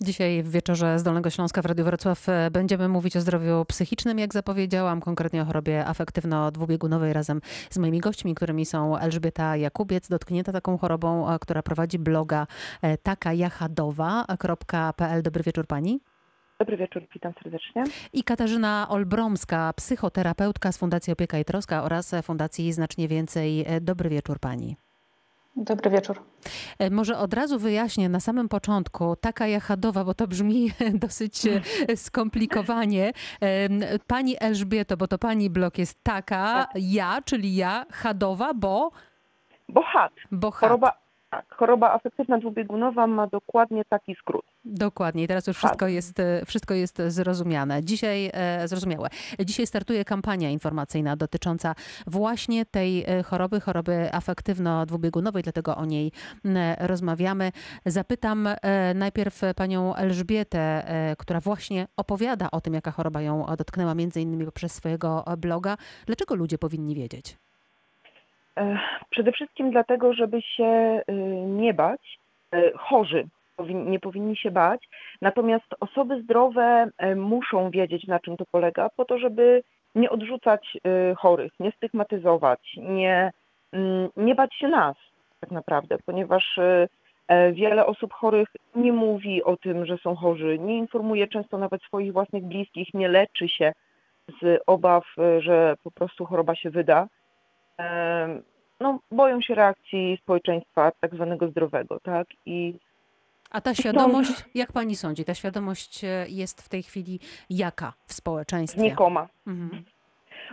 Dzisiaj w wieczorze z Dolnego Śląska w Radiu Wrocław e, będziemy mówić o zdrowiu psychicznym, jak zapowiedziałam, konkretnie o chorobie afektywno-dwubiegunowej razem z moimi gośćmi, którymi są Elżbieta Jakubiec, dotknięta taką chorobą, e, która prowadzi bloga e, takajachadowa.pl. Dobry wieczór pani. Dobry wieczór, witam serdecznie. I Katarzyna Olbromska, psychoterapeutka z Fundacji Opieka i Troska oraz Fundacji Znacznie Więcej. Dobry wieczór pani. Dobry wieczór. E, może od razu wyjaśnię na samym początku, taka jachadowa, bo to brzmi dosyć e, skomplikowanie. Pani Elżbieto, bo to pani blok jest taka, tak. ja, czyli ja, chadowa, bo... Bo chat. Bo chat. Choroba, tak, choroba afektywna dwubiegunowa ma dokładnie taki skrót. Dokładnie. Teraz już wszystko tak. jest, e, wszystko jest zrozumiane. Dzisiaj e, zrozumiałe. Dzisiaj startuje kampania informacyjna dotycząca właśnie tej e, choroby, choroby afektywno-dwubiegunowej, dlatego o niej rozmawiamy. Zapytam najpierw panią Elżbietę, która właśnie opowiada o tym, jaka choroba ją dotknęła, między innymi poprzez swojego bloga. Dlaczego ludzie powinni wiedzieć? Przede wszystkim dlatego, żeby się y, nie bać. Chorzy nie powinni się bać. Natomiast osoby zdrowe muszą wiedzieć, na czym to polega, po to, żeby nie odrzucać y, chorych, nie stygmatyzować, nie, mm, nie bać się nas tak naprawdę, ponieważ y, e, wiele osób chorych nie mówi o tym, że są chorzy, nie informuje często nawet swoich własnych bliskich, nie leczy się z obaw, że po prostu choroba się wyda no, boją się reakcji społeczeństwa tak zwanego zdrowego, tak? I a ta świadomość, jak pani sądzi, ta świadomość e, jest w tej chwili jaka w społeczeństwie? Znikoma. Mhm.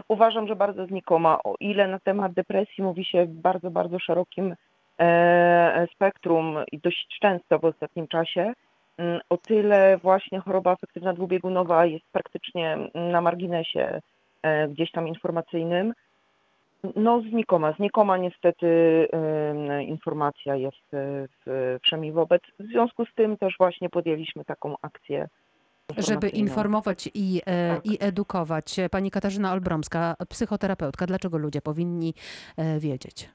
Uważam, że bardzo znikoma. O ile na temat depresji mówi się w bardzo, bardzo szerokim e, spektrum i dość często w ostatnim czasie, mm, o tyle właśnie choroba afektywna dwubiegunowa jest praktycznie na marginesie e, gdzieś tam informacyjnym. No znikoma, znikoma niestety informacja jest y, w, wszemi wobec. W związku z tym też właśnie podjęliśmy taką akcję. Żeby informować i, e, tak. i edukować. Pani Katarzyna Olbromska, psychoterapeutka, dlaczego ludzie powinni e, wiedzieć?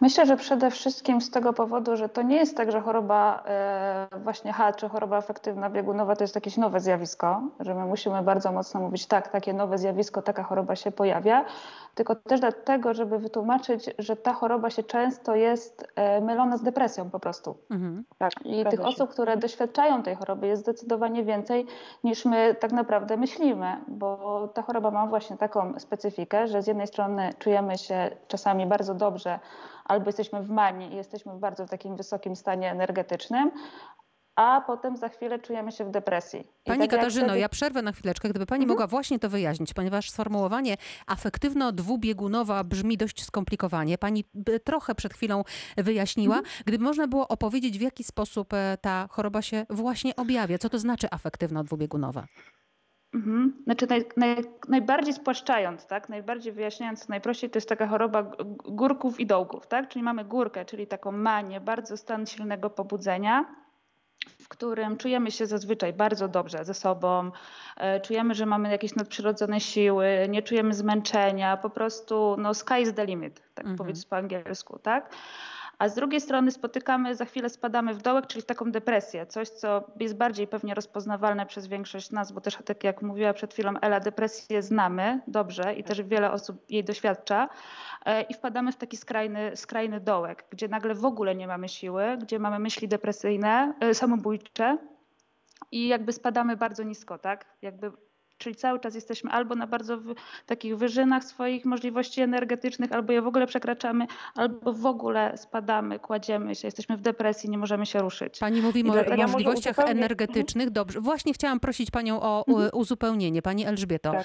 Myślę, że przede wszystkim z tego powodu, że to nie jest tak, że choroba e, właśnie H czy choroba afektywna biegunowa to jest jakieś nowe zjawisko, że my musimy bardzo mocno mówić tak, takie nowe zjawisko, taka choroba się pojawia, tylko też dlatego, żeby wytłumaczyć, że ta choroba się często jest e, mylona z depresją po prostu. Mhm. Tak, I tych się. osób, które doświadczają tej choroby jest zdecydowanie więcej niż my tak naprawdę myślimy, bo ta choroba ma właśnie taką specyfikę, że z jednej strony czujemy się czasami bardzo dobrze, albo jesteśmy w manii i jesteśmy w bardzo takim wysokim stanie energetycznym, a potem za chwilę czujemy się w depresji. Pani tak Katarzyno, wtedy... ja przerwę na chwileczkę, gdyby Pani mhm. mogła właśnie to wyjaśnić, ponieważ sformułowanie afektywno-dwubiegunowa brzmi dość skomplikowanie. Pani trochę przed chwilą wyjaśniła. Mhm. Gdyby można było opowiedzieć, w jaki sposób e, ta choroba się właśnie objawia, co to znaczy afektywno-dwubiegunowa? Mhm. Znaczy naj, naj, najbardziej spłaszczając, tak, najbardziej wyjaśniając najprościej, to jest taka choroba górków i dołków, tak? Czyli mamy górkę, czyli taką manię, bardzo stan silnego pobudzenia, w którym czujemy się zazwyczaj bardzo dobrze ze sobą, e, czujemy, że mamy jakieś nadprzyrodzone siły, nie czujemy zmęczenia, po prostu no sky is the limit, tak mhm. powiedzieć po angielsku, tak? A z drugiej strony spotykamy, za chwilę spadamy w dołek, czyli taką depresję, coś co jest bardziej pewnie rozpoznawalne przez większość nas, bo też tak jak mówiła przed chwilą Ela, depresję znamy dobrze i też wiele osób jej doświadcza e, i wpadamy w taki skrajny, skrajny dołek, gdzie nagle w ogóle nie mamy siły, gdzie mamy myśli depresyjne, e, samobójcze i jakby spadamy bardzo nisko, tak? Jakby Czyli cały czas jesteśmy albo na bardzo takich wyżynach swoich możliwości energetycznych, albo je w ogóle przekraczamy, albo w ogóle spadamy, kładziemy się, jesteśmy w depresji, nie możemy się ruszyć. Pani mówi o ja możliwościach energetycznych. Dobrze, właśnie chciałam prosić Panią o mhm. uzupełnienie. Pani Elżbieto, tak.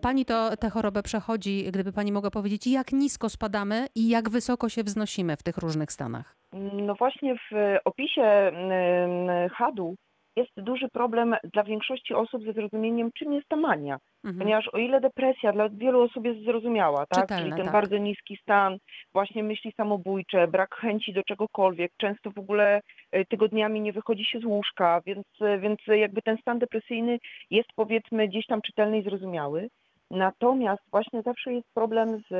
Pani to tę chorobę przechodzi, gdyby Pani mogła powiedzieć, jak nisko spadamy i jak wysoko się wznosimy w tych różnych stanach? No właśnie w opisie HAD-u jest duży problem dla większości osób ze zrozumieniem, czym jest ta mania. Mhm. Ponieważ o ile depresja dla wielu osób jest zrozumiała, tak? Czytelne, czyli ten tak. bardzo niski stan, właśnie myśli samobójcze, brak chęci do czegokolwiek, często w ogóle e, tygodniami nie wychodzi się z łóżka, więc, e, więc jakby ten stan depresyjny jest powiedzmy gdzieś tam czytelny i zrozumiały. Natomiast właśnie zawsze jest problem z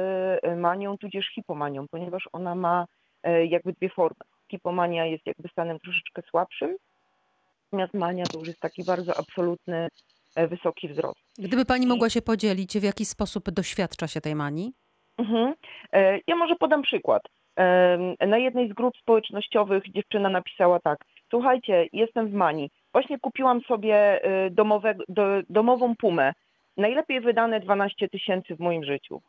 e, manią, tudzież hipomanią, ponieważ ona ma jakby dwie formy. Hipomania jest jakby stanem troszeczkę słabszym, natomiast mania to już jest taki bardzo absolutny, e, wysoki wzrost. Gdyby pani mogła się podzielić, w jaki sposób doświadcza się tej manii? Mhm. E, Ja może podam przykład. Na jednej z grup społecznościowych dziewczyna napisała tak: Słuchajcie, jestem w Mani. Właśnie kupiłam sobie e, domowe, do, domową pumę. Najlepiej wydane 12 tysięcy w moim życiu.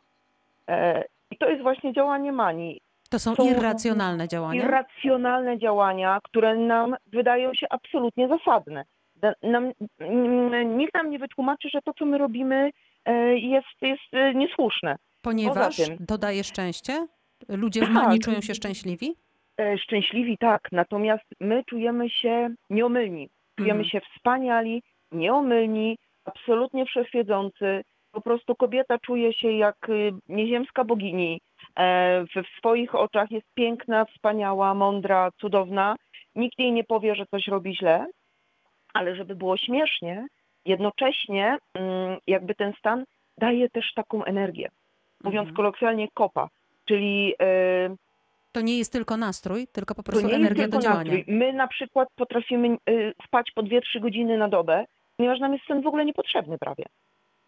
I to jest właśnie działanie Mani. To są Są irracjonalne działania? Irracjonalne działania, które nam wydają się absolutnie zasadne. Nam, mm, nikt nam nie wytłumaczy, że to, co my robimy, e, jest, jest e, niesłuszne. Ponieważ tym- to daje szczęście? Ludzie w Tak. manii czują się szczęśliwi? E, Szczęśliwi tak, natomiast my czujemy się nieomylni. Czujemy Mhm. się wspaniali, nieomylni, absolutnie wszechwiedzący. Po prostu kobieta czuje się jak y, nieziemska bogini. E, W, swoich oczach jest piękna, wspaniała, mądra, cudowna. Nikt jej nie powie, że coś robi źle, ale żeby było śmiesznie, jednocześnie mm, jakby ten stan daje też taką energię. Mówiąc Mhm. kolokwialnie, kopa. Czyli e, To nie jest tylko nastrój, tylko po prostu energia do działania. nastrój. My na przykład potrafimy y, spać po 2-3 godziny na dobę, ponieważ nam jest sen w ogóle niepotrzebny prawie.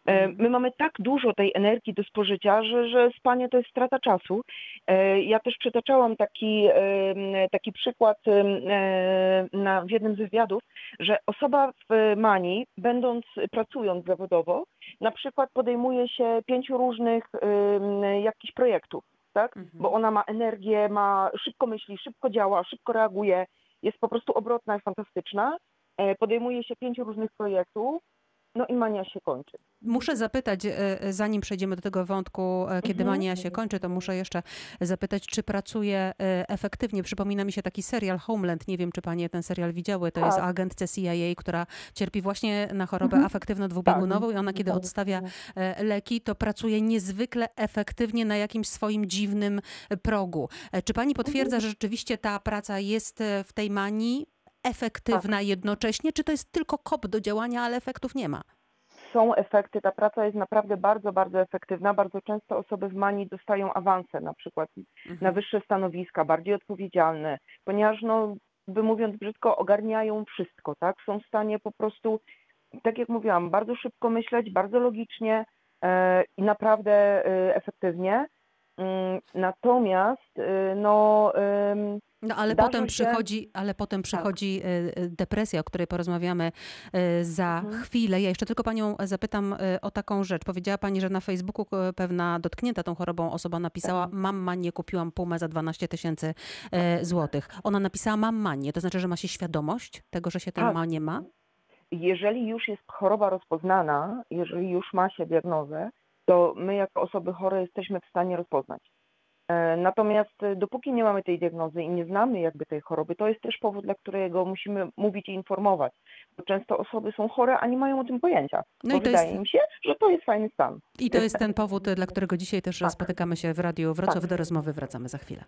E, Mhm. My mamy tak dużo tej energii do spożycia, że, że spanie to jest strata czasu. E, Ja też przytaczałam taki, taki przykład e, na, w jednym z wywiadów, że osoba w manii, będąc, pracując zawodowo, na przykład podejmuje się pięciu różnych jakichś projektów, tak? Mhm. Bo ona ma energię, ma szybko myśli, szybko działa, szybko reaguje, jest po prostu obrotna i fantastyczna. Podejmuje się pięciu różnych projektów, no i mania się kończy. Muszę zapytać, e, e, zanim przejdziemy do tego wątku, e, kiedy Mhm. mania się kończy, to muszę jeszcze zapytać, czy pracuje efektywnie. Przypomina mi się taki serial Homeland. Nie wiem, czy panie ten serial widziały. To jest Tak. agentce CIA, która cierpi właśnie na chorobę Mhm. afektywno-dwubiegunową i ona, kiedy Tak. odstawia e, leki, to pracuje niezwykle efektywnie na jakimś swoim dziwnym progu. Czy pani potwierdza, że rzeczywiście ta praca jest w tej manii efektywna jednocześnie, czy to jest tylko kop do działania, ale efektów nie ma? Są efekty, ta praca jest naprawdę bardzo, bardzo efektywna. Bardzo często osoby w manii dostają awanse na przykład na Mhm. wyższe stanowiska, bardziej odpowiedzialne, ponieważ no, by mówiąc brzydko, ogarniają wszystko, tak? Są w stanie po prostu, tak jak mówiłam, bardzo szybko myśleć, bardzo logicznie e, i naprawdę e, efektywnie. Mm, Natomiast e, no, No ale Zdarza potem się- przychodzi, ale potem przychodzi e, e, depresja, o której porozmawiamy e, za Mhm. chwilę. Ja jeszcze tylko panią zapytam o taką rzecz. Powiedziała pani, że na Facebooku pewna dotknięta tą chorobą osoba napisała Tak. mam manię, kupiłam pumę za 12 tysięcy złotych. Ona napisała mam manię, to znaczy, że ma się świadomość tego, że się tę Tak. manię ma? jeżeli już jest choroba rozpoznana, jeżeli już ma się diagnozę, to my jako osoby chore jesteśmy w stanie rozpoznać. E, Natomiast e, dopóki nie mamy tej diagnozy i nie znamy jakby tej choroby, to jest też powód, dla którego musimy mówić i informować. Bo często osoby są chore, a nie mają o tym pojęcia. No i to wydaje jest- im się, że to jest fajny stan. I to jest ten powód, dla którego dzisiaj też Tak. spotykamy się w Radiu Wrocław. Tak. Do rozmowy wracamy za chwilę.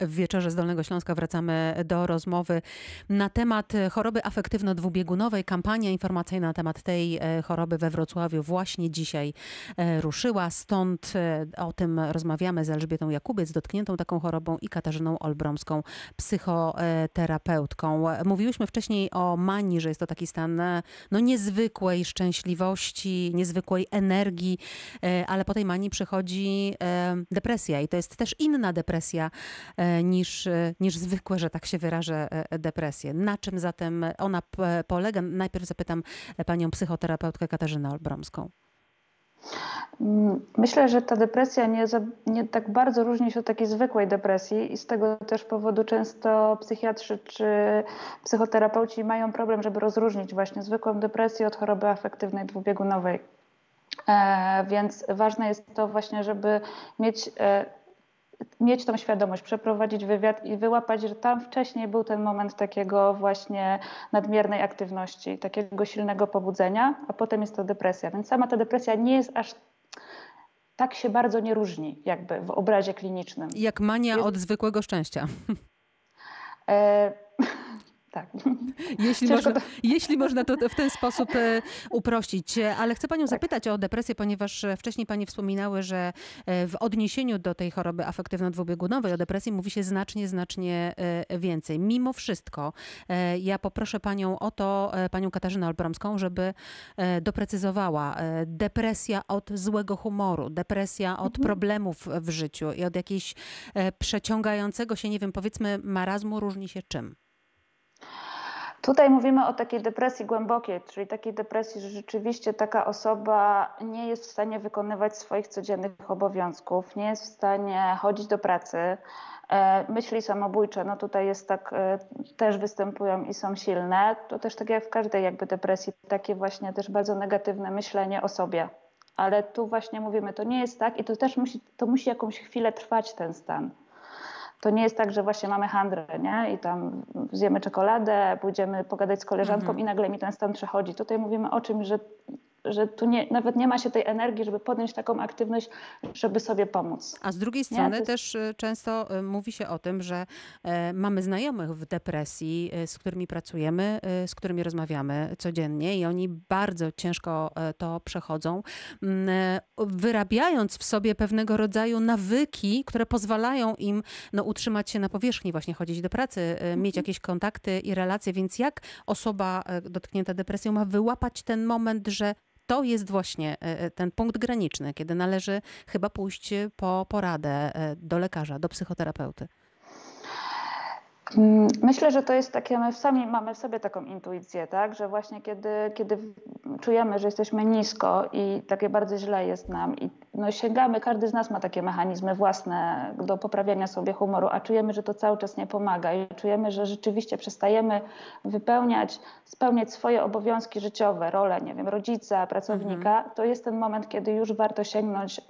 W wieczorze z Dolnego Śląska wracamy do rozmowy na temat choroby afektywno-dwubiegunowej. Kampania informacyjna na temat tej e, choroby we Wrocławiu właśnie dzisiaj e, ruszyła. Stąd e, o tym rozmawiamy z Elżbietą Jakubiec, dotkniętą taką chorobą i Katarzyną Olbromską, psychoterapeutką. Mówiłyśmy wcześniej o manii, że jest to taki stan e, no, niezwykłej szczęśliwości, niezwykłej energii, e, ale po tej manii przychodzi e, depresja i to jest też inna depresja e, niż, e, niż zwykłe, że tak się wyrażę, e, depresje. Na czym zatem ona polega? Najpierw zapytam panią psychoterapeutkę Katarzynę Olbromską. Mm, Myślę, że ta depresja nie, nie tak bardzo różni się od takiej zwykłej depresji i z tego też powodu często psychiatrzy czy psychoterapeuci mają problem, żeby rozróżnić właśnie zwykłą depresję od choroby afektywnej dwubiegunowej. E, więc ważne jest to właśnie, żeby mieć, e, mieć tą świadomość, przeprowadzić wywiad i wyłapać, że tam wcześniej był ten moment takiego właśnie nadmiernej aktywności, takiego silnego pobudzenia, a potem jest to depresja. Więc sama ta depresja nie jest aż tak się bardzo nie różni jakby w obrazie klinicznym. Jak mania Jest- od zwykłego szczęścia. E, Tak. Jeśli można, to... jeśli można to w ten sposób e, uprościć. Ale chcę Panią tak. zapytać o depresję, ponieważ e, wcześniej Pani wspominały, że e, w odniesieniu do tej choroby afektywno-dwubiegunowej o depresji mówi się znacznie, znacznie więcej. Mimo wszystko ja poproszę Panią o to, Panią Katarzynę Olbramską, żeby doprecyzowała depresja od złego humoru, depresja od mhm. problemów w życiu i od jakiegoś przeciągającego się, nie wiem, powiedzmy marazmu różni się czym? Tutaj mówimy o takiej depresji głębokiej, czyli takiej depresji, że rzeczywiście taka osoba nie jest w stanie wykonywać swoich codziennych obowiązków, nie jest w stanie chodzić do pracy. E, myśli samobójcze, no tutaj jest tak, e, też występują i są silne. To też tak jak w każdej jakby depresji, takie właśnie też bardzo negatywne myślenie o sobie. Ale tu właśnie mówimy, to nie jest tak i to też musi, to musi jakąś chwilę trwać ten stan. To nie jest tak, że właśnie mamy handrę, nie? I tam zjemy czekoladę, pójdziemy pogadać z koleżanką mhm. i nagle mi ten stan przechodzi. Tutaj mówimy o czymś, że że tu nie, nawet nie ma się tej energii, żeby podjąć taką aktywność, żeby sobie pomóc. A z drugiej strony jest... też y, często y, mówi się o tym, że e, mamy znajomych w depresji, y, z którymi pracujemy, z którymi rozmawiamy codziennie i oni bardzo ciężko e, to przechodzą, mm, e, wyrabiając w sobie pewnego rodzaju nawyki, które pozwalają im no, utrzymać się na powierzchni, właśnie chodzić do pracy, mieć mhm. jakieś kontakty i relacje. Więc jak osoba dotknięta depresją ma wyłapać ten moment, że to jest właśnie e, e, ten punkt graniczny, kiedy należy chyba pójść po poradę e, do lekarza, do psychoterapeuty. Mm, myślę, że to jest takie, my sami mamy w sobie taką intuicję, tak? że właśnie kiedy, kiedy czujemy, że jesteśmy nisko i takie bardzo źle jest nam i no sięgamy, każdy z nas ma takie mechanizmy własne do poprawiania sobie humoru, a czujemy, że to cały czas nie pomaga i czujemy, że rzeczywiście przestajemy wypełniać, spełniać swoje obowiązki życiowe, rolę, nie wiem, rodzica, pracownika, mhm. to jest ten moment, kiedy już warto sięgnąć y,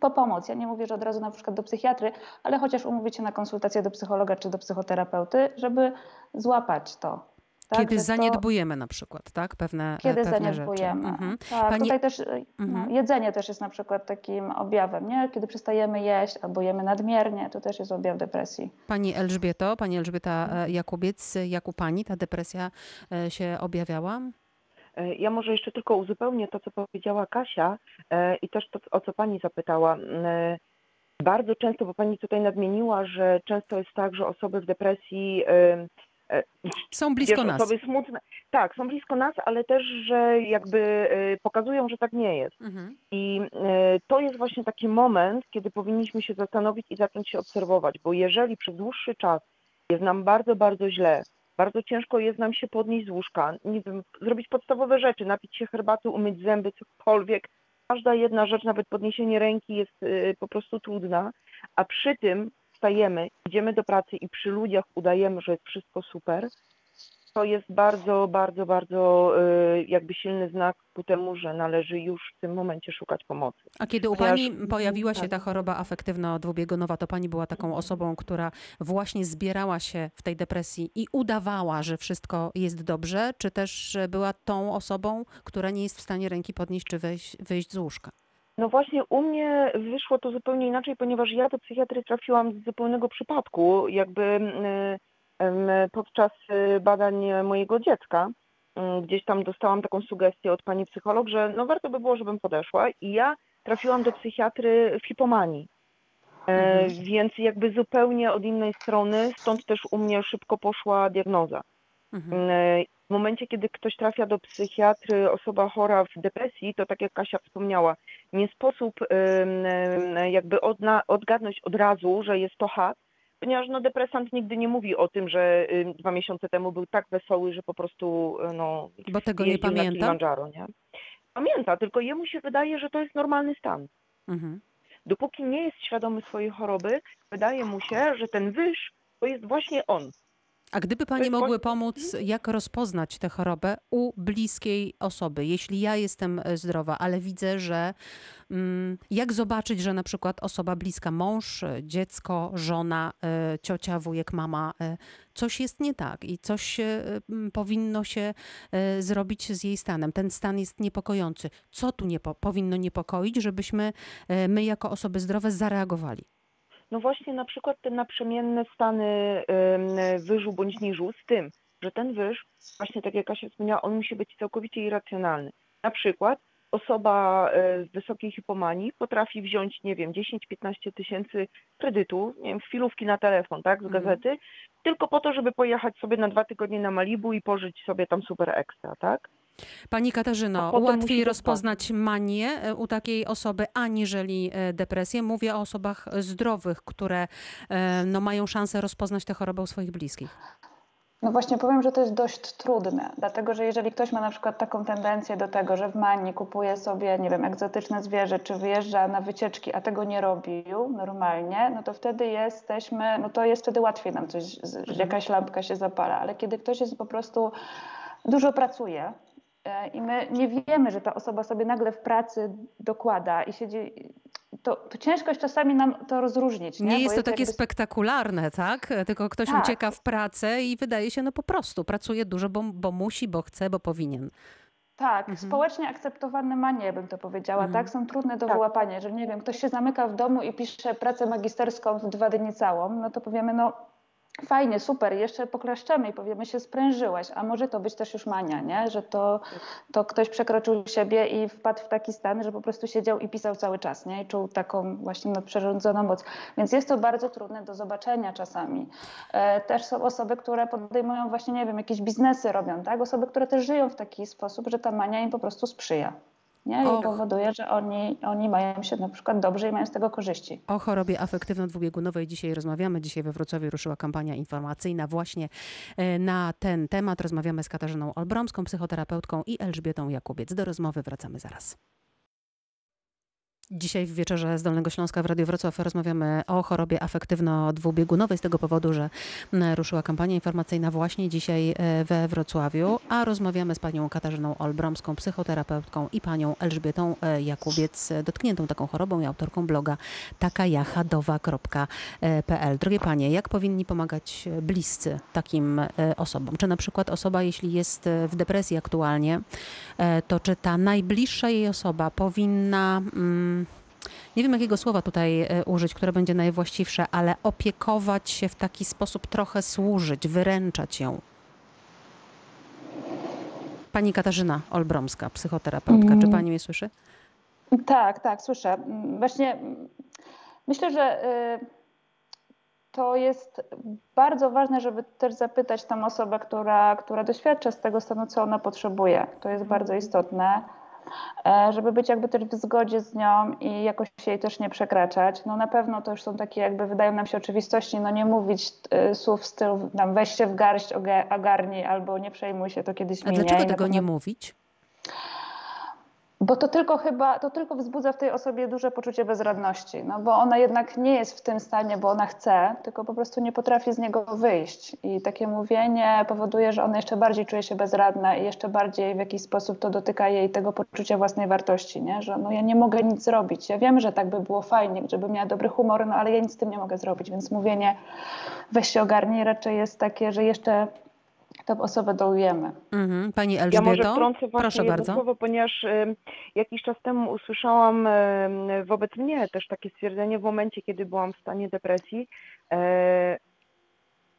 po pomoc. Ja nie mówię, że od razu na przykład do psychiatry, ale chociaż umówić się na konsultację do psychologa czy do psychoterapeuty, żeby złapać to. Tak, kiedy zaniedbujemy to, na przykład, tak? Pewne, kiedy pewne zaniedbujemy. Rzeczy. Mhm. Tak, Pani... tutaj też no, mhm. jedzenie też jest na przykład takim objawem, nie? Kiedy przestajemy jeść albo jemy nadmiernie, to też jest objaw depresji. Pani Elżbieto, Pani Elżbieta e, Jakubiec, jak u Pani ta depresja e, się objawiała? E, ja może jeszcze tylko uzupełnię to, co powiedziała Kasia e, i też to, o co Pani zapytała. E, bardzo często, bo Pani tutaj nadmieniła, że często jest tak, że osoby w depresji są blisko nas. Osoby smutne. Tak, są blisko nas, ale też, że jakby pokazują, że tak nie jest. Mhm. I to jest właśnie taki moment, kiedy powinniśmy się zastanowić i zacząć się obserwować, bo jeżeli przez dłuższy czas jest nam bardzo, bardzo źle, bardzo ciężko jest nam się podnieść z łóżka, nie wiem, zrobić podstawowe rzeczy, napić się herbaty, umyć zęby, cokolwiek. Każda jedna rzecz, nawet podniesienie ręki jest po prostu trudna, a przy tym wstajemy, idziemy do pracy i przy ludziach udajemy, że jest wszystko super, to jest bardzo, bardzo, bardzo y, jakby silny znak ku temu, że należy już w tym momencie szukać pomocy. A kiedy u Pani pojawiła się tak. ta choroba afektywno-dwubiegunowa, to Pani była taką osobą, która właśnie zbierała się w tej depresji i udawała, że wszystko jest dobrze, czy też była tą osobą, która nie jest w stanie ręki podnieść czy wyjść, wyjść z łóżka? No właśnie u mnie wyszło to zupełnie inaczej, ponieważ ja do psychiatry trafiłam z zupełnego przypadku. Jakby y, podczas y, badań mojego dziecka. Mm, gdzieś tam dostałam taką sugestię od pani psycholog, że no warto by było, żebym podeszła i ja trafiłam do psychiatry w hipomanii. E, mhm. Więc jakby zupełnie od innej strony, stąd też u mnie szybko poszła diagnoza. Mhm. E, w momencie, kiedy ktoś trafia do psychiatry, osoba chora w depresji, to tak jak Kasia wspomniała, nie sposób jakby odgadnąć od razu, że jest to HAT, ponieważ no, depresant nigdy nie mówi o tym, że dwa miesiące temu był tak wesoły, że po prostu y, no, Bo tego nie pamięta? nie? Pamięta, tylko jemu się wydaje, że to jest normalny stan. Mhm. Dopóki nie jest świadomy swojej choroby, wydaje mu się, że ten wyż to jest właśnie on. A gdyby Pani mogły pomóc, jak rozpoznać tę chorobę u bliskiej osoby? Jeśli ja jestem e, zdrowa, ale widzę, że mm, jak zobaczyć, że na przykład osoba bliska, mąż, e, dziecko, żona, e, ciocia, wujek, mama, coś jest nie tak i coś powinno się zrobić z jej stanem. Ten stan jest niepokojący. Co tu nie powinno niepokoić, żebyśmy my jako osoby zdrowe zareagowali? No właśnie na przykład te naprzemienne stany wyżu bądź niżu z tym, że ten wyż, właśnie tak jak Kasia wspomniała, on musi być całkowicie irracjonalny. Na przykład osoba e, z wysokiej hipomanii potrafi wziąć, nie wiem, 10-15 tysięcy kredytu, nie wiem, chwilówki na telefon, tak, z mhm. gazety, mhm. tylko po to, żeby pojechać sobie na dwa tygodnie na Malibu i pożyć sobie tam super ekstra, tak? Pani Katarzyno, łatwiej rozpoznać manię e, u takiej osoby aniżeli e, depresję. Mówię o osobach zdrowych, które no, mają szansę rozpoznać tę chorobę u swoich bliskich. No właśnie powiem, że to jest dość trudne, dlatego że jeżeli ktoś ma na przykład taką tendencję do tego, że w Manii kupuje sobie, nie wiem, egzotyczne zwierzę, czy wyjeżdża na wycieczki, a tego nie robił normalnie, no to wtedy jesteśmy, no to jest wtedy łatwiej nam coś, że jakaś lampka się zapala, ale kiedy ktoś jest po prostu, dużo pracuje, e, i my nie wiemy, że ta osoba sobie nagle w pracy dokłada i siedzi to, to ciężko jest czasami nam to rozróżnić. Nie, nie jest to takie jakby... spektakularne, tak? Tylko ktoś tak. ucieka w pracę i wydaje się, no po prostu pracuje dużo, bo, bo musi, bo chce, bo powinien. Tak, mhm. społecznie akceptowane manie, bym to powiedziała, mhm. tak? Są trudne do tak. wyłapania. Że nie wiem, ktoś się zamyka w domu i pisze pracę magisterską w dwa dni całą, no to powiemy, no fajnie, super, jeszcze poklaszczemy i powiemy się sprężyłaś, a może to być też już mania, nie? że to, to ktoś przekroczył siebie i wpadł w taki stan, że po prostu siedział i pisał cały czas nie? i czuł taką właśnie nadprzyrodzoną moc. Więc jest to bardzo trudne do zobaczenia czasami. E, też są osoby, które podejmują właśnie, nie wiem, jakieś biznesy robią, tak? osoby, które też żyją w taki sposób, że ta mania im po prostu sprzyja nie? i powoduje, że oni, oni mają się na przykład dobrze i mają z tego korzyści. O chorobie afektywno-dwubiegunowej dzisiaj rozmawiamy. Dzisiaj we Wrocławiu ruszyła kampania informacyjna właśnie e, na ten temat. Rozmawiamy z Katarzyną Olbromską, psychoterapeutką i Elżbietą Jakubiec. Do rozmowy wracamy zaraz. Dzisiaj w wieczorze z Dolnego Śląska w Radiu Wrocław rozmawiamy o chorobie afektywno-dwubiegunowej z tego powodu, że ruszyła kampania informacyjna właśnie dzisiaj e, we Wrocławiu, a rozmawiamy z panią Katarzyną Olbromską, psychoterapeutką i panią Elżbietą e, Jakubiec, dotkniętą taką chorobą i autorką bloga takajachadowa.pl. Drogie panie, jak powinni pomagać bliscy takim e, osobom? Czy na przykład osoba, jeśli jest w depresji aktualnie, to czy ta najbliższa jej osoba powinna mm, nie wiem jakiego słowa tutaj e, użyć, które będzie najwłaściwsze, ale opiekować się w taki sposób, trochę służyć, wyręczać ją. Pani Katarzyna Olbromska, psychoterapeutka. Mm. Czy pani mnie słyszy? Tak, tak, słyszę. Właśnie myślę, że y, to jest bardzo ważne, żeby też zapytać tą osobę, która, która doświadcza z tego stanu, co ona potrzebuje. To jest bardzo istotne. E, żeby być jakby też w zgodzie z nią i jakoś jej też nie przekraczać. No na pewno to już są takie jakby wydają nam się oczywistości, no nie mówić y, słów w stylu tam weź się w garść, ogarnij albo nie przejmuj się, to kiedyś minie. A dlaczego tego nie mówić? Bo to tylko chyba, to tylko wzbudza w tej osobie duże poczucie bezradności, no bo ona jednak nie jest w tym stanie, bo ona chce, tylko po prostu nie potrafi z niego wyjść. I takie mówienie powoduje, że ona jeszcze bardziej czuje się bezradna i jeszcze bardziej w jakiś sposób to dotyka jej tego poczucia własnej wartości, nie? że no ja nie mogę nic zrobić. Ja wiem, że tak by było fajnie, żeby miała dobry humor, no ale ja nic z tym nie mogę zrobić, więc mówienie weź się ogarnij raczej jest takie, że jeszcze tę osobę dołujemy. Mhm. Pani Elżbieto, ja może wtrącę proszę bardzo. Słowo, ponieważ y, jakiś czas temu usłyszałam y, wobec mnie też takie stwierdzenie w momencie, kiedy byłam w stanie depresji.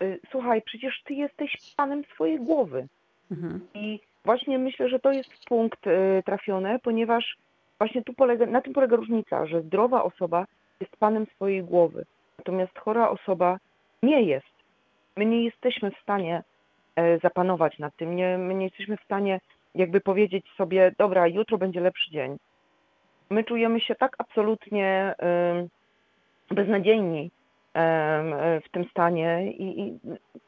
Y, słuchaj, przecież ty jesteś panem swojej głowy. Mhm. I właśnie myślę, że to jest punkt trafiony, ponieważ właśnie tu polega, na tym polega różnica, że zdrowa osoba jest panem swojej głowy, natomiast chora osoba nie jest. My nie jesteśmy w stanie E, zapanować nad tym. Nie, my nie jesteśmy w stanie jakby powiedzieć sobie, dobra, jutro będzie lepszy dzień. My czujemy się tak absolutnie beznadziejni w tym stanie i, i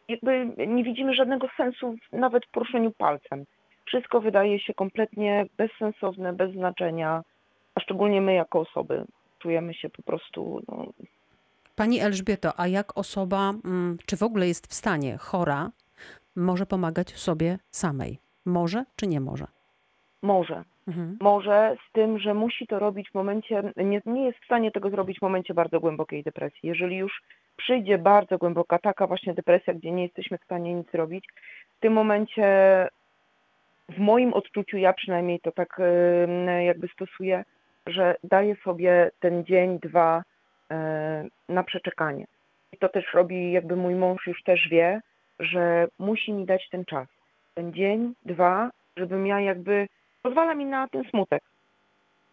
jakby nie widzimy żadnego sensu nawet w poruszeniu palcem. Wszystko wydaje się kompletnie bezsensowne, bez znaczenia, a szczególnie my jako osoby czujemy się po prostu. No... Pani Elżbieto, a jak osoba, mm, czy w ogóle jest w stanie chora, może pomagać sobie samej. Może czy nie może? Może. Mhm. Może z tym, że musi to robić w momencie, nie, nie jest w stanie tego zrobić w momencie bardzo głębokiej depresji. Jeżeli już przyjdzie bardzo głęboka taka właśnie depresja, gdzie nie jesteśmy w stanie nic robić, w tym momencie w moim odczuciu, ja przynajmniej to tak jakby stosuję, że daję sobie ten dzień, dwa na przeczekanie. I to też robi, jakby mój mąż już też wie, że musi mi dać ten czas. Ten dzień, dwa, żebym ja jakby, pozwala mi na ten smutek.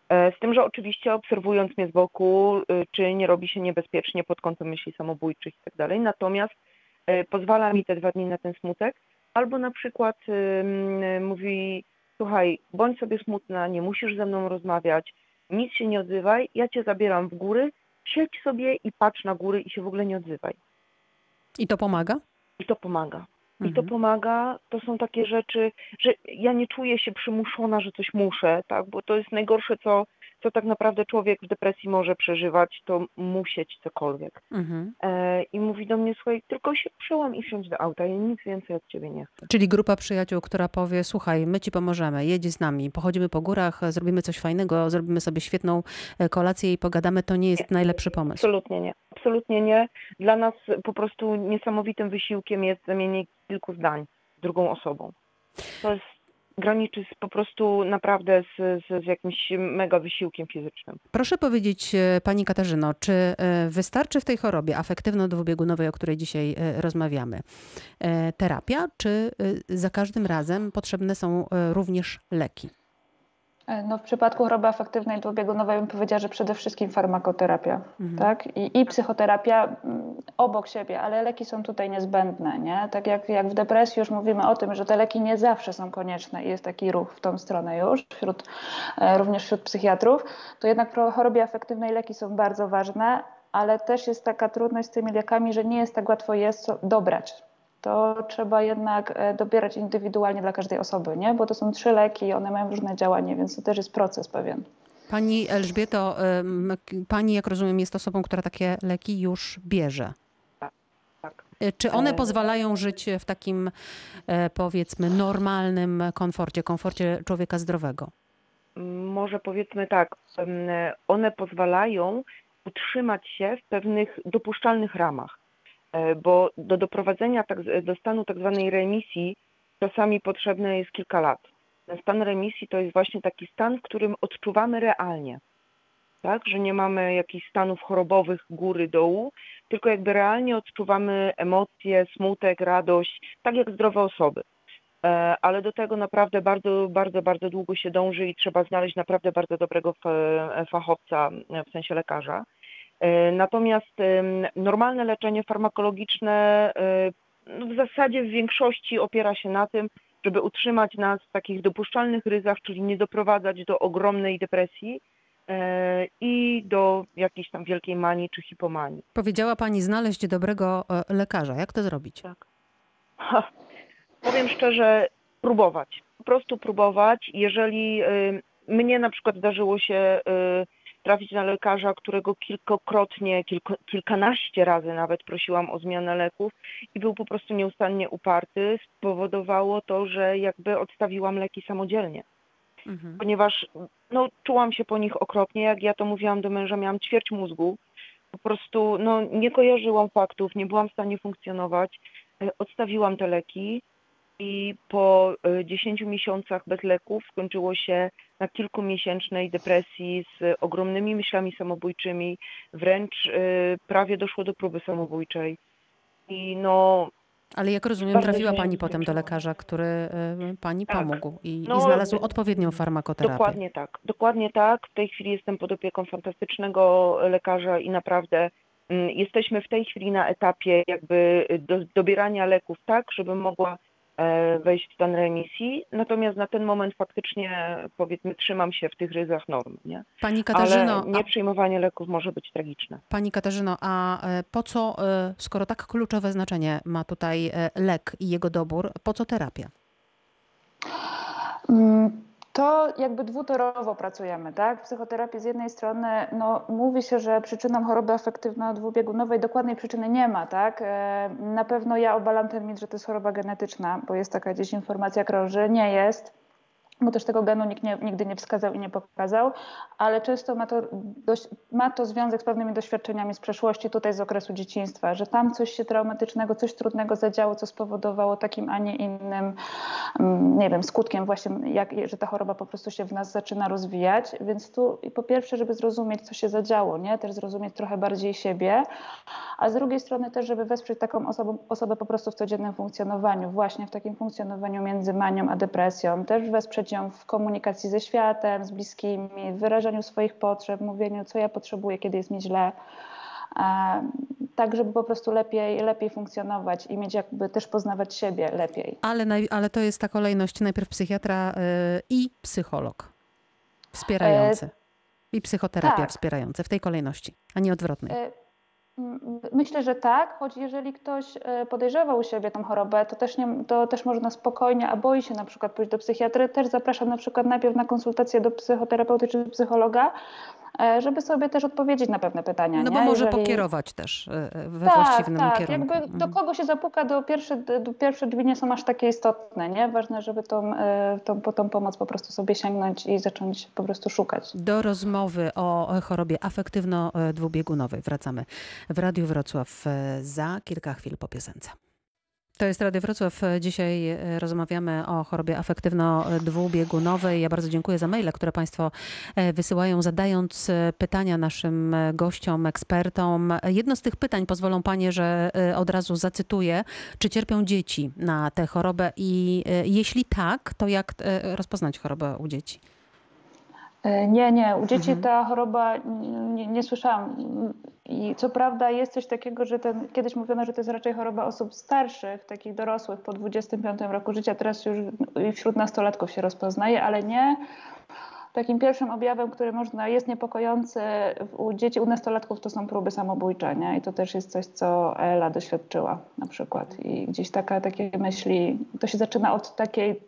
E, z tym, że oczywiście obserwując mnie z boku, y, czy nie robi się niebezpiecznie pod kątem myśli samobójczych i tak dalej, natomiast e, pozwala mi te dwa dni na ten smutek, albo na przykład mówi, słuchaj, bądź sobie smutna, nie musisz ze mną rozmawiać, nic się nie odzywaj, ja cię zabieram w góry, siedź sobie i patrz na góry i się w ogóle nie odzywaj. I to pomaga? I to pomaga. I to Mhm. pomaga, to są takie rzeczy, że ja nie czuję się przymuszona, że coś muszę, tak, bo to jest najgorsze, co, co tak naprawdę człowiek w depresji może przeżywać, to musieć cokolwiek. Mhm. E, I mówi do mnie, słuchaj, tylko się przełam i wsiądź do auta, ja nic więcej od ciebie nie chcę. Czyli grupa przyjaciół, która powie: Słuchaj, my ci pomożemy, jedź z nami, pochodzimy po górach, zrobimy coś fajnego, zrobimy sobie świetną e, kolację i pogadamy. To nie jest najlepszy pomysł. Absolutnie nie. Absolutnie nie. Dla nas po prostu niesamowitym wysiłkiem jest zamienienie kilku zdań z drugą osobą. To jest graniczy z, po prostu naprawdę z, z, z jakimś mega wysiłkiem fizycznym. Proszę powiedzieć, e, pani Katarzyno, czy e, wystarczy w tej chorobie afektywno-dwubiegunowej, o której dzisiaj e, rozmawiamy, terapia, czy za każdym razem potrzebne są również leki? E, No, w przypadku choroby afektywnej dwubiegunowej bym powiedziała, że przede wszystkim farmakoterapia Mhm. tak? I, i psychoterapia mm, obok siebie, ale leki są tutaj niezbędne. Nie? Tak jak, jak w depresji już mówimy o tym, że te leki nie zawsze są konieczne i jest taki ruch w tą stronę już, wśród, e, również wśród psychiatrów, to jednak w chorobie afektywnej leki są bardzo ważne, ale też jest taka trudność z tymi lekami, że nie jest tak łatwo je so- dobrać. To trzeba jednak e, dobierać indywidualnie dla każdej osoby, nie? bo to są trzy leki i one mają różne działanie, więc to też jest proces pewien. Pani Elżbieto, pani, jak rozumiem, jest osobą, która takie leki już bierze. Tak. E, Czy one E, pozwalają żyć w takim, powiedzmy, normalnym komforcie, komforcie człowieka zdrowego? Może powiedzmy tak, one pozwalają utrzymać się w pewnych dopuszczalnych ramach, bo do doprowadzenia tak, do stanu tak zwanej remisji czasami potrzebne jest kilka lat. Ten stan remisji to jest właśnie taki stan, w którym odczuwamy realnie, tak, że nie mamy jakichś stanów chorobowych góry, dołu, tylko jakby realnie odczuwamy emocje, smutek, radość, tak jak zdrowe osoby. E, ale do tego naprawdę bardzo, bardzo, bardzo długo się dąży i trzeba znaleźć naprawdę bardzo dobrego fa- fachowca, e, w sensie lekarza. E, Natomiast normalne leczenie farmakologiczne e, no w zasadzie w większości opiera się na tym, żeby utrzymać nas w takich dopuszczalnych ryzach, czyli nie doprowadzać do ogromnej depresji e, i do jakiejś tam wielkiej manii czy hipomanii. Powiedziała pani znaleźć dobrego lekarza. Jak to zrobić? Ha, powiem szczerze, próbować. Po prostu próbować. Jeżeli mnie na przykład zdarzyło się y, trafić na lekarza, którego kilkokrotnie, kilko, kilkanaście razy nawet prosiłam o zmianę leków i był po prostu nieustannie uparty, spowodowało to, że jakby odstawiłam leki samodzielnie Mhm. ponieważ no, czułam się po nich okropnie. Jak ja to mówiłam do męża, miałam ćwierć mózgu. Po prostu no, nie kojarzyłam faktów, nie byłam w stanie funkcjonować. E, Odstawiłam te leki i po e, 10 miesiącach bez leków skończyło się na kilkumiesięcznej depresji z ogromnymi myślami samobójczymi. Wręcz e, prawie doszło do próby samobójczej. I no, Ale jak rozumiem, trafiła pani potem do lekarza, który e, pani Tak. pomógł i, No, i znalazł odpowiednią farmakoterapię. Dokładnie tak, dokładnie tak. W tej chwili jestem pod opieką fantastycznego lekarza i naprawdę mm, jesteśmy w tej chwili na etapie jakby do, dobierania leków tak, żeby mogła e, wejść w stan remisji. Natomiast na ten moment faktycznie powiedzmy trzymam się w tych ryzach norm, nie? Pani Katarzyno, Ale nieprzyjmowanie leków może być tragiczne. a, pani Katarzyno, a e, po co, e, skoro tak kluczowe znaczenie ma tutaj e, lek i jego dobór, po co terapia? Mm, To jakby dwutorowo pracujemy, tak? W psychoterapii z jednej strony no, mówi się, że przyczyną choroby afektywno-dwubiegunowej dokładnej przyczyny nie ma, tak? E, Na pewno ja obalam ten mit, że to jest choroba genetyczna, bo jest taka gdzieś informacja krąży. Nie jest. Bo też tego genu nikt nie, nigdy nie wskazał i nie pokazał, ale często ma to, dość, ma to związek z pewnymi doświadczeniami z przeszłości, tutaj z okresu dzieciństwa, że tam coś się traumatycznego, coś trudnego zadziało, co spowodowało takim, a nie innym, mm, nie wiem, skutkiem właśnie, jak, że ta choroba po prostu się w nas zaczyna rozwijać. Więc tu po pierwsze, żeby zrozumieć, co się zadziało, nie? też zrozumieć trochę bardziej siebie, a z drugiej strony też, żeby wesprzeć taką osobę, osobę po prostu w codziennym funkcjonowaniu, właśnie w takim funkcjonowaniu między manią a depresją, też wesprzeć ją w komunikacji ze światem, z bliskimi, w wyrażaniu swoich potrzeb, mówieniu, co ja potrzebuję, kiedy jest mi źle. Tak, żeby po prostu lepiej, lepiej funkcjonować i mieć jakby też poznawać siebie lepiej. Ale, ale to jest ta kolejność najpierw psychiatra yy, i psycholog wspierający. E... I psychoterapia tak. wspierająca w tej kolejności, a nie odwrotnej. E Myślę, że tak, choć jeżeli ktoś e, podejrzewa u siebie tą chorobę, to też, nie, to też można spokojnie, a boi się na przykład pójść do psychiatry, też zapraszam na przykład najpierw na konsultację do psychoterapeuty czy psychologa, żeby sobie też odpowiedzieć na pewne pytania. No nie? bo może Jeżeli... pokierować też e, e, we tak, właściwym tak. kierunku. Jakby do mhm. kogo się zapuka, do pierwsze, do pierwsze drzwi nie są aż takie istotne. Nie? Ważne, żeby tą, tą, po tą pomoc po prostu sobie sięgnąć i zacząć po prostu szukać. Do rozmowy o chorobie afektywno-dwubiegunowej wracamy w Radiu Wrocław za kilka chwil po piosence. To jest Radio Wrocław. Dzisiaj e, rozmawiamy o chorobie afektywno-dwubiegunowej. Ja bardzo dziękuję za maile, które Państwo e, wysyłają, zadając e, pytania naszym gościom, ekspertom. Jedno z tych pytań pozwolą Panie, że od razu zacytuję. Czy cierpią dzieci na tę chorobę i jeśli tak, to jak rozpoznać chorobę u dzieci? E, nie, nie. U dzieci mhm. ta choroba nie, nie, słyszałam. I co prawda jest coś takiego, że ten, kiedyś mówiono, że to jest raczej choroba osób starszych, takich dorosłych po 25 roku życia. Teraz już wśród nastolatków się rozpoznaje, ale nie. Takim pierwszym objawem, który można, jest niepokojący u dzieci, u nastolatków, to są próby samobójcze. Nie? I to też jest coś, co Ela doświadczyła na przykład. I gdzieś taka, takie myśli, to się zaczyna od takiej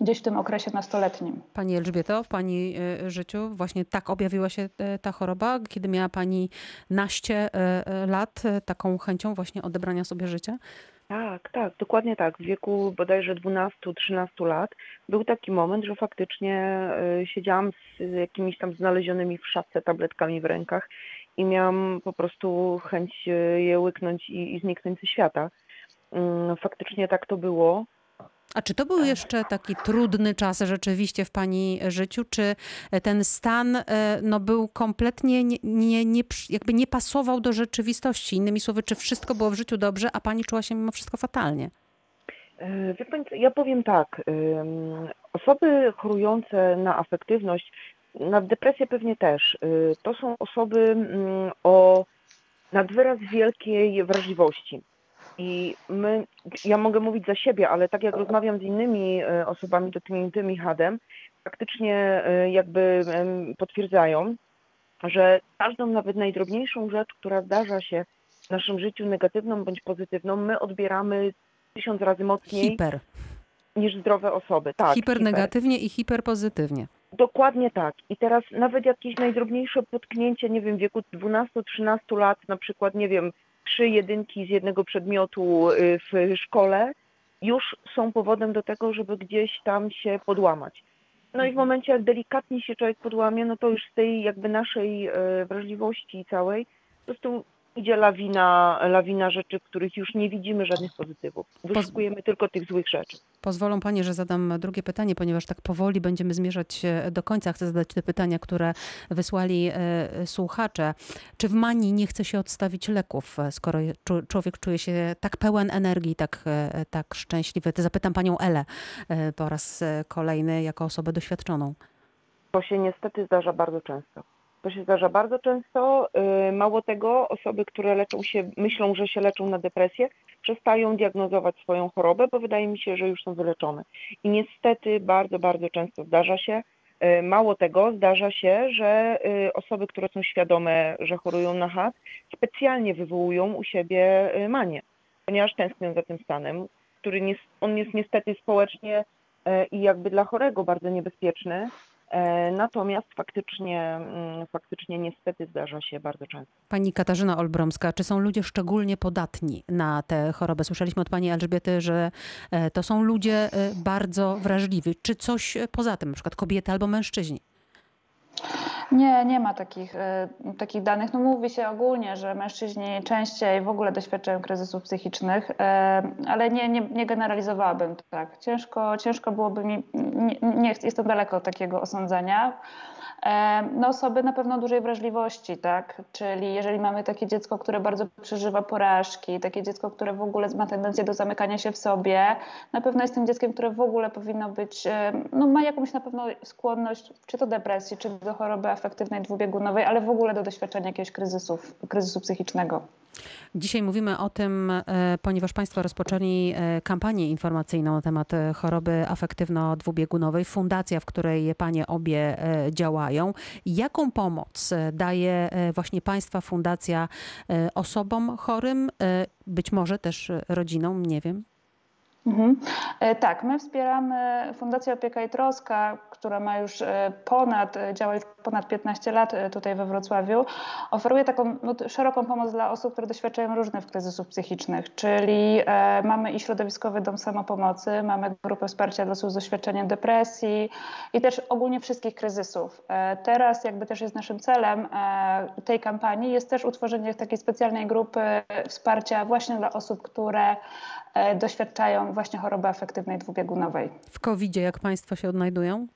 gdzieś w tym okresie nastoletnim. Pani Elżbieto, w Pani e, życiu właśnie tak objawiła się e, ta choroba, kiedy miała Pani naście e, lat, taką chęcią właśnie odebrania sobie życia? Tak, tak, dokładnie tak. W wieku bodajże 12-13 lat był taki moment, że faktycznie siedziałam z jakimiś tam znalezionymi w szafce tabletkami w rękach i miałam po prostu chęć je łyknąć i, i zniknąć ze świata. Mm, faktycznie tak to było. A czy to był jeszcze taki trudny czas rzeczywiście w Pani życiu? Czy ten stan e, no, był kompletnie nie, nie, nie, jakby nie pasował do rzeczywistości? Innymi słowy, czy wszystko było w życiu dobrze, a Pani czuła się mimo wszystko fatalnie? E, wie pani, ja powiem tak. Osoby chorujące na afektywność, na depresję pewnie też, e, to są osoby mm, o nadwyraz wielkiej wrażliwości. I my, ja mogę mówić za siebie, ale tak jak rozmawiam z innymi e, osobami dotkniętymi hadem, faktycznie e, jakby potwierdzają, że każdą nawet najdrobniejszą rzecz, która zdarza się w naszym życiu negatywną bądź pozytywną, my odbieramy tysiąc razy mocniej hiper. niż zdrowe osoby. Tak, hiper negatywnie hiper. i hiperpozytywnie. Dokładnie tak. I teraz nawet jakieś najdrobniejsze potknięcie, nie wiem, w wieku 12-13 lat, na przykład, nie wiem, trzy jedynki z jednego przedmiotu y, w szkole już są powodem do tego, żeby gdzieś tam się podłamać. No i w mhm. momencie, jak delikatnie się człowiek podłamie, no to już z tej jakby naszej y, wrażliwości całej po prostu idzie lawina, lawina rzeczy, których już nie widzimy żadnych pozytywów. Wyszukujemy tylko tych złych rzeczy. Pozwolą Panie, że zadam drugie pytanie, ponieważ tak powoli będziemy zmierzać do końca. Chcę zadać te pytania, które wysłali e, słuchacze. Czy w manii nie chce się odstawić leków, e, skoro człowiek czuje się tak pełen energii, tak, e, tak szczęśliwy? To zapytam Panią Elę po raz kolejny jako osobę doświadczoną. To się niestety zdarza bardzo często. To się zdarza bardzo często. Y, mało tego, osoby, które leczą się, myślą, że się leczą na depresję, przestają diagnozować swoją chorobę, bo wydaje mi się, że już są wyleczone. I niestety bardzo, bardzo często zdarza się, y, mało tego, zdarza się, że y, osoby, które są świadome, że chorują na HAD, specjalnie wywołują u siebie manię, ponieważ tęsknią za tym stanem, który on jest niestety społecznie i jakby dla chorego bardzo niebezpieczny, Natomiast faktycznie, mm, faktycznie niestety zdarza się bardzo często. Pani Katarzyna Olbromska, czy są ludzie szczególnie podatni na tę chorobę? Słyszeliśmy od pani Elżbiety, że e, to są ludzie e, bardzo wrażliwi. Czy coś poza tym, na przykład kobiety albo mężczyźni? Nie, nie ma takich, e, takich danych. No mówi się ogólnie, że mężczyźni częściej w ogóle doświadczają kryzysów psychicznych, e, ale nie, nie, nie generalizowałabym tak. Ciężko, ciężko byłoby mi, nie, nie jestem daleko od takiego osądzenia. No osoby na pewno dużej wrażliwości, tak? Czyli jeżeli mamy takie dziecko, które bardzo przeżywa porażki, takie dziecko, które w ogóle ma tendencję do zamykania się w sobie, na pewno jest tym dzieckiem, które w ogóle powinno być, no ma jakąś na pewno skłonność, czy to depresji, czy do choroby afektywnej dwubiegunowej, ale w ogóle do doświadczenia jakiegoś kryzysu, kryzysu psychicznego. Dzisiaj mówimy o tym, e, ponieważ Państwo rozpoczęli e, kampanię informacyjną na temat e, choroby afektywno-dwubiegunowej. Fundacja, w której Panie obie działają. Jaką pomoc daje właśnie Państwa fundacja osobom chorym, być może też rodzinom, nie wiem? Mhm. E, tak, my wspieramy Fundację Opieka i Troska, która ma już e, ponad, e, działa już ponad 15 lat tutaj we Wrocławiu. Oferuje taką no, szeroką pomoc dla osób, które doświadczają różnych kryzysów psychicznych, czyli e, mamy i środowiskowy dom samopomocy, mamy grupę wsparcia dla osób z doświadczeniem depresji i też ogólnie wszystkich kryzysów. E, teraz jakby też jest naszym celem e, tej kampanii jest też utworzenie takiej specjalnej grupy wsparcia właśnie dla osób, które doświadczają właśnie choroby afektywnej dwubiegunowej. W covid jak Państwo się odnajdują?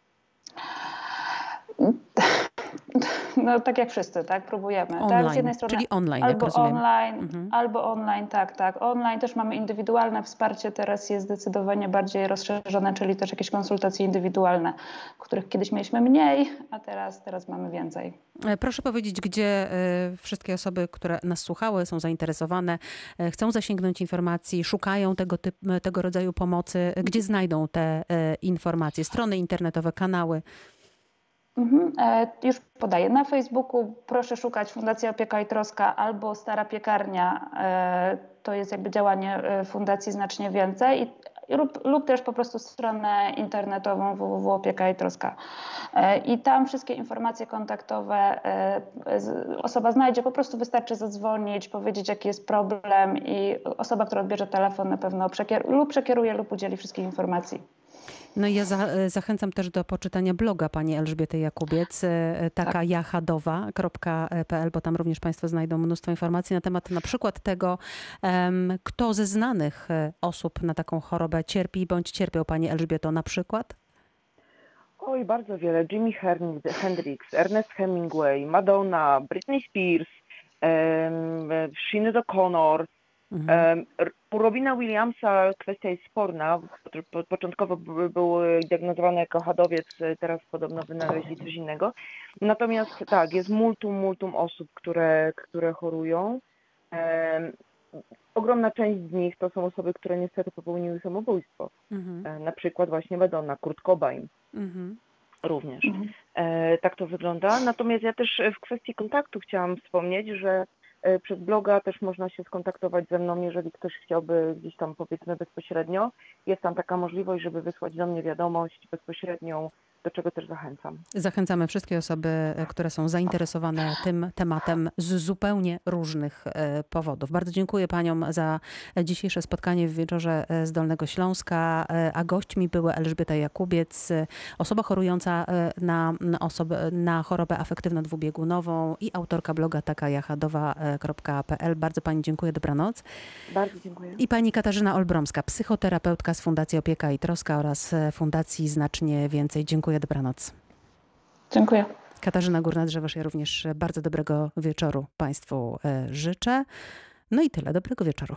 No tak jak wszyscy, tak? Próbujemy. Online, tak? Z jednej strony czyli online, albo online, mhm. albo online, tak, tak. Online też mamy indywidualne wsparcie, teraz jest zdecydowanie bardziej rozszerzone, czyli też jakieś konsultacje indywidualne, których kiedyś mieliśmy mniej, a teraz, teraz mamy więcej. E, proszę powiedzieć, gdzie e, wszystkie osoby, które nas słuchały, są zainteresowane, e, chcą zasięgnąć informacji, szukają tego, typ, tego rodzaju pomocy, gdzie znajdą te informacje, strony internetowe, kanały? Mhm, e, już podaję. Na Facebooku proszę szukać Fundacja Opieka i Troska albo Stara Piekarnia. E, to jest jakby działanie e, fundacji znacznie więcej. I, lub, lub też po prostu stronę internetową www.opieka i troska. I tam wszystkie informacje kontaktowe osoba znajdzie, po prostu wystarczy zadzwonić, powiedzieć jaki jest problem i osoba, która odbierze telefon na pewno przekier lub przekieruje lub udzieli wszystkich informacji. No i ja za, e, zachęcam też do poczytania bloga pani Elżbiety Jakubiec, e, taka tak. jachadowa.pl, bo tam również państwo znajdą mnóstwo informacji na temat na przykład tego, kto ze znanych e, osób na taką chorobę cierpi bądź cierpiał pani Elżbieto na przykład? Oj, bardzo wiele. Jimi Hendrix, Ernest Hemingway, Madonna, Britney Spears, um, Sinead O'Connor, Mhm. U Robina Williamsa kwestia jest sporna. Początkowo był diagnozowany jako hadowiec, teraz podobno wynaleźli coś innego. Natomiast tak, jest multum, multum osób, które, które chorują. Ogromna część z nich to są osoby, które niestety popełniły samobójstwo. Mhm. E, na przykład właśnie Madonna, Kurt Cobain. Mhm. Również. Mhm. E, tak to wygląda. Natomiast ja też w kwestii kontaktu chciałam wspomnieć, że E, przez bloga też można się skontaktować ze mną, jeżeli ktoś chciałby gdzieś tam powiedzmy bezpośrednio. Jest tam taka możliwość, żeby wysłać do mnie wiadomość bezpośrednią do czego też zachęcam. Zachęcamy wszystkie osoby, e, które są zainteresowane tym tematem z zupełnie różnych e, powodów. Bardzo dziękuję Paniom za dzisiejsze spotkanie w wieczorze e, z Dolnego Śląska, a gośćmi były Elżbieta Jakubiec, osoba chorująca na, osobę, na chorobę afektywno-dwubiegunową i autorka bloga takajachadowa.pl. Bardzo Pani dziękuję, dobranoc. Bardzo dziękuję. I Pani Katarzyna Olbromska, psychoterapeutka z Fundacji Opieka i Troska oraz Fundacji Znacznie Więcej. Dziękuję Dziękuję, dobranoc. Dziękuję. Katarzyna Górna-Drzewosz, ja również bardzo dobrego wieczoru Państwu e, życzę. No i tyle, dobrego wieczoru.